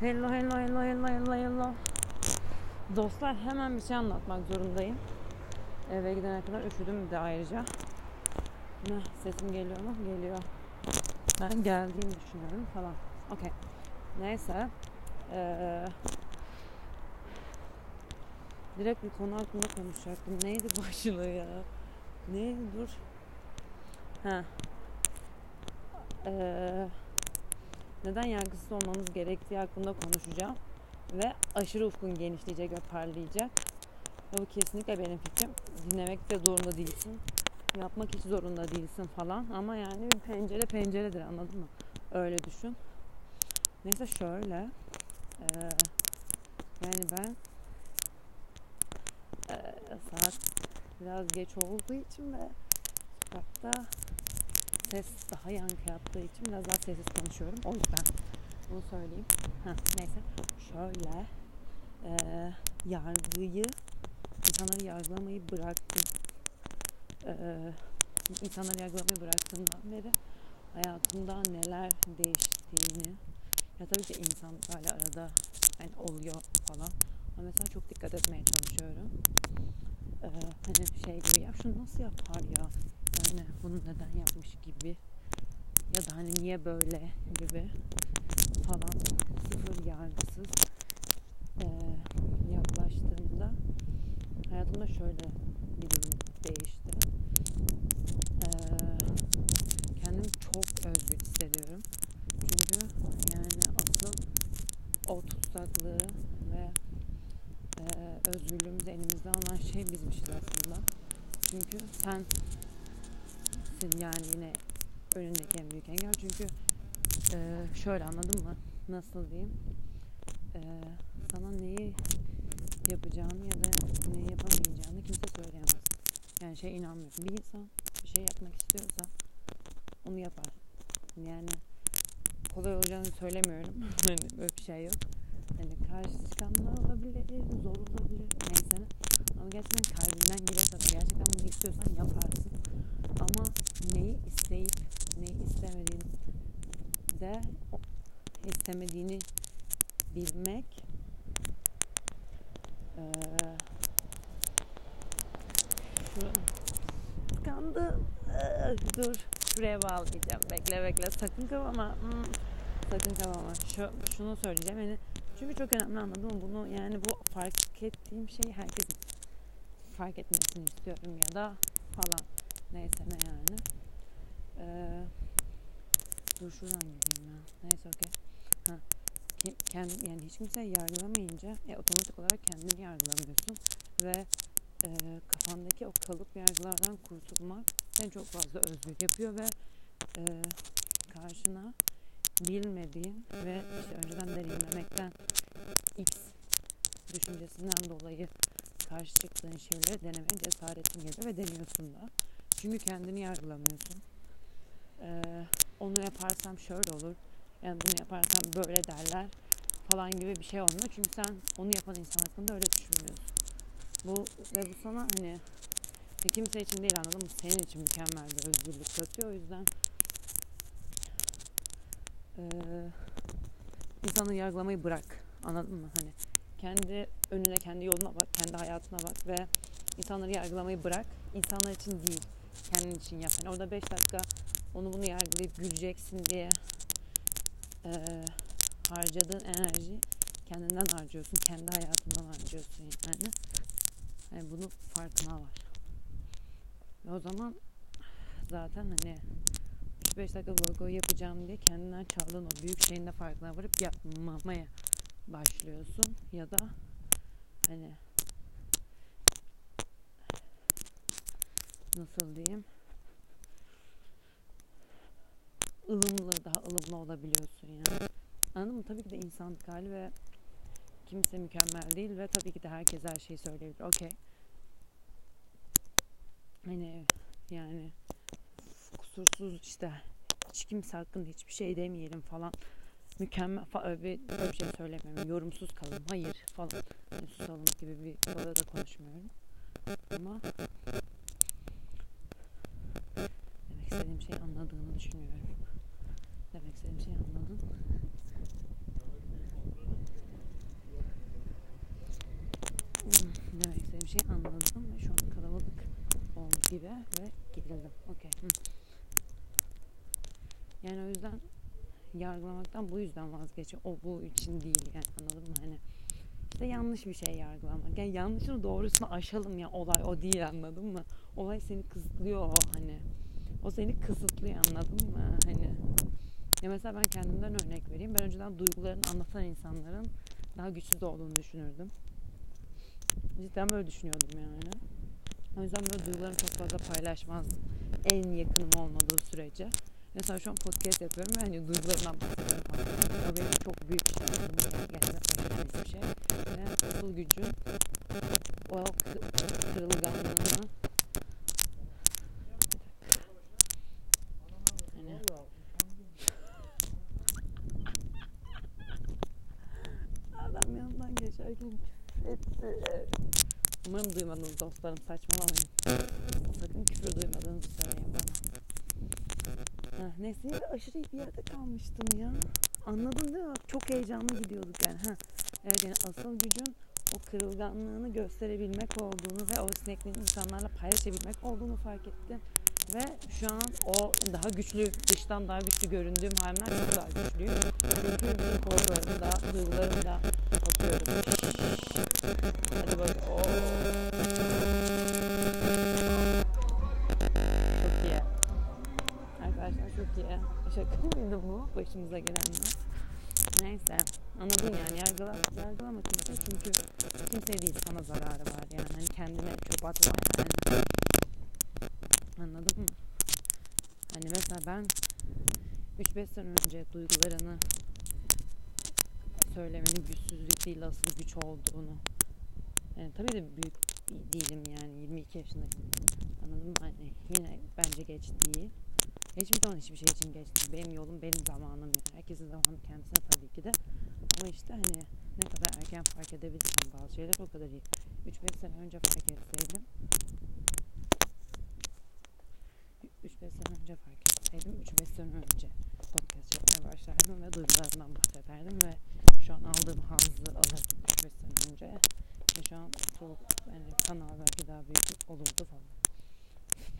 Hello hello hello hello hello hello. Dostlar hemen bir şey anlatmak zorundayım. Eve gidene kadar üşüdüm de ayrıca. Ne sesim geliyor mu? Geliyor. Ben geldiğini düşünüyorum falan. Okey. Neyse. Ee, direkt bir konu hakkında konuşacaktım. Neydi başlığı ya? Neydi dur. Ha. Ee, neden yargısız olmamız gerektiği hakkında konuşacağım. Ve aşırı ufkun genişleyecek ve parlayacak. Ve bu kesinlikle benim fikrim. Dinlemek de zorunda değilsin. Yapmak hiç zorunda değilsin falan. Ama yani bir pencere penceredir anladın mı? Öyle düşün. Neyse şöyle. Ee, yani ben e, saat biraz geç olduğu için ve sokakta ses daha yankı yaptığı için biraz daha sessiz konuşuyorum. O yüzden bunu söyleyeyim. Heh, neyse şöyle e, yargıyı insanları yargılamayı bıraktım. E, insanları yargılamayı bıraktığımdan beri hayatımda neler değiştiğini ya tabii ki insan böyle arada hani oluyor falan ama mesela çok dikkat etmeye çalışıyorum. Ee, hani şey gibi ya şunu nasıl yapar ya yani bunu neden yapmış gibi ya da hani niye böyle gibi falan sıfır yargısız e, yaklaştığımda hayatımda şöyle bir durum değişti. E, kendimi çok özgür hissediyorum. Çünkü yani asıl o tutsaklığı ve e, özgürlüğümüzü elimizden alan şey bizmişiz aslında. Çünkü sen yani yine önündeki en büyük engel. Çünkü e, şöyle anladın mı? Nasıl diyeyim? E, sana neyi yapacağını ya da neyi yapamayacağını kimse söyleyemez. Yani şey inanmıyorum. Bir insan bir şey yapmak istiyorsa onu yapar. Yani kolay olacağını söylemiyorum. hani böyle bir şey yok. Hani karşı çıkanlar olabilir, zor olabilir, neyse. Ama gerçekten kalbinden gelirse gerçekten bunu istiyorsan yaparsın. Ama neyi isteyip neyi istemediğini de istemediğini bilmek ee, şu tıkandı ee, dur şuraya bağlayacağım. Bekle bekle. Sakın kavama hmm. sakın kavama şu, şunu söyleyeceğim. Yani çünkü çok önemli anladın mı? Bunu yani bu fark ettiğim şeyi herkesin fark etmesini istiyorum ya da falan neyse ne yani? Ee, dur şuradan gideyim ya. Neyse okey. Ha yani hiç kimseyi yargılamayınca e, otomatik olarak kendini yargılamıyorsun ve e, kafandaki o kalıp yargılardan kurtulmak seni çok fazla özgür yapıyor ve e, karşına bilmediğin ve işte önceden deneyimlemekten X düşüncesinden dolayı karşı çıktığın şeyleri denemeye cesaretin geliyor ve deniyorsun da. Çünkü kendini yargılamıyorsun. Ee, onu yaparsam şöyle olur. Yani bunu yaparsam böyle derler falan gibi bir şey olmuyor. Çünkü sen onu yapan insan hakkında öyle düşünmüyorsun. Bu ve bu sana hani kimse için değil anladın mı? Senin için mükemmel bir özgürlük katıyor. O yüzden e, insanı yargılamayı bırak. Anladın mı? Hani kendi önüne, kendi yoluna bak, kendi hayatına bak ve insanları yargılamayı bırak. İnsanlar için değil, kendin için yap. Yani orada 5 dakika onu bunu yargılayıp güleceksin diye e, harcadığın enerji kendinden harcıyorsun, kendi hayatından harcıyorsun yani. yani bunun farkına var. Ve o zaman zaten hani 3-5 dakika goy yapacağım diye kendinden çaldığın o büyük şeyin de farkına varıp yapmamaya başlıyorsun ya da hani nasıl diyeyim ılımlı daha ılımlı olabiliyorsun yani. Anladın mı? Tabii ki de insanlık hali ve kimse mükemmel değil ve tabii ki de herkes her şeyi söyleyebilir. Okey. Hani yani kusursuz işte hiç kimse hakkında hiçbir şey demeyelim falan mükemmel öyle bir, öyle bir şey söylemiyorum. Yorumsuz kalın. Hayır falan. Yani susalım gibi bir konuda da konuşmuyorum. Ama anladığını düşünüyorum. Demek istediğim şeyi anladın. Demek istediğim şeyi anladım ve şu an kalabalık oldu gibi ve gerildim. Okey. Yani o yüzden yargılamaktan bu yüzden vazgeç. O bu için değil yani anladın mı? Hani işte yanlış bir şey yargılamak. Yani yanlışını doğrusunu aşalım ya olay o değil anladın mı? Olay seni kızlıyor hani. O seni kısıtlıyor anladın mı? Hani ya mesela ben kendimden örnek vereyim. Ben önceden duygularını anlatan insanların daha güçsüz olduğunu düşünürdüm. Cidden böyle düşünüyordum yani. O yüzden böyle duygularımı çok fazla paylaşmazdım. En yakınım olmadığı sürece. Mesela şu an podcast yapıyorum ve hani duygularımdan bahsediyorum falan. O benim çok büyük bir şey. Gerçekten bir şey. Ve asıl gücü o kırılganlığını etti. Umarım duymadınız dostlarım saçmalamayın. Sakın küfür duymadığınızı söyleyin bana. Heh, neyse aşırı bir yerde kalmıştım ya. Anladın değil mi? Çok heyecanlı gidiyorduk yani. Heh. Evet yani asıl gücün o kırılganlığını gösterebilmek olduğunu ve o sinekliğin insanlarla paylaşabilmek olduğunu fark ettim. Ve şu an o daha güçlü, dıştan daha güçlü göründüğüm halimden çok daha güçlüyüm. Çünkü bütün korkularımı da, duygularımı da atıyorum. Hadi bak. Oo. Çok iyi. Arkadaşlar çok iyi. Şaka mıydı bu? Başımıza gelenler. Neyse. Anladın yani. Yargıla, yargılama kimse. Çünkü kimseye değil sana zararı var. Yani hani kendine çöp atma yani. Anladın mı? Hani mesela ben 3-5 sene önce duygularını söylemenin güçsüzlük değil asıl güç olduğunu. Yani tabii de büyük değilim yani 22 yaşındayım. Anladın mı? Hani yine bence geç değil. Hiçbir zaman hiçbir şey için geç değil. Benim yolum benim zamanım yani. Herkesin zamanı kendisine tabii ki de. Ama işte hani ne kadar erken fark edebilirsem bazı şeyler o kadar iyi. 3-5 sene önce fark etseydim 3-5 sene önce fark etseydim 3-5 sene önce podcast yapmaya başlardım ve duygularımdan bahsederdim ve şu an aldığım hazzı alırdım 3-5 sene önce. Ve şu an çok yani kanal belki daha büyük olurdu falan.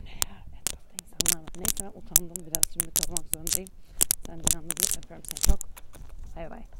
Ne ya? Etrafta insanlar var. Neyse ben utandım. Biraz şimdi kalmak zorundayım. Sen de anladın öpüyorum seni çok. Bay bay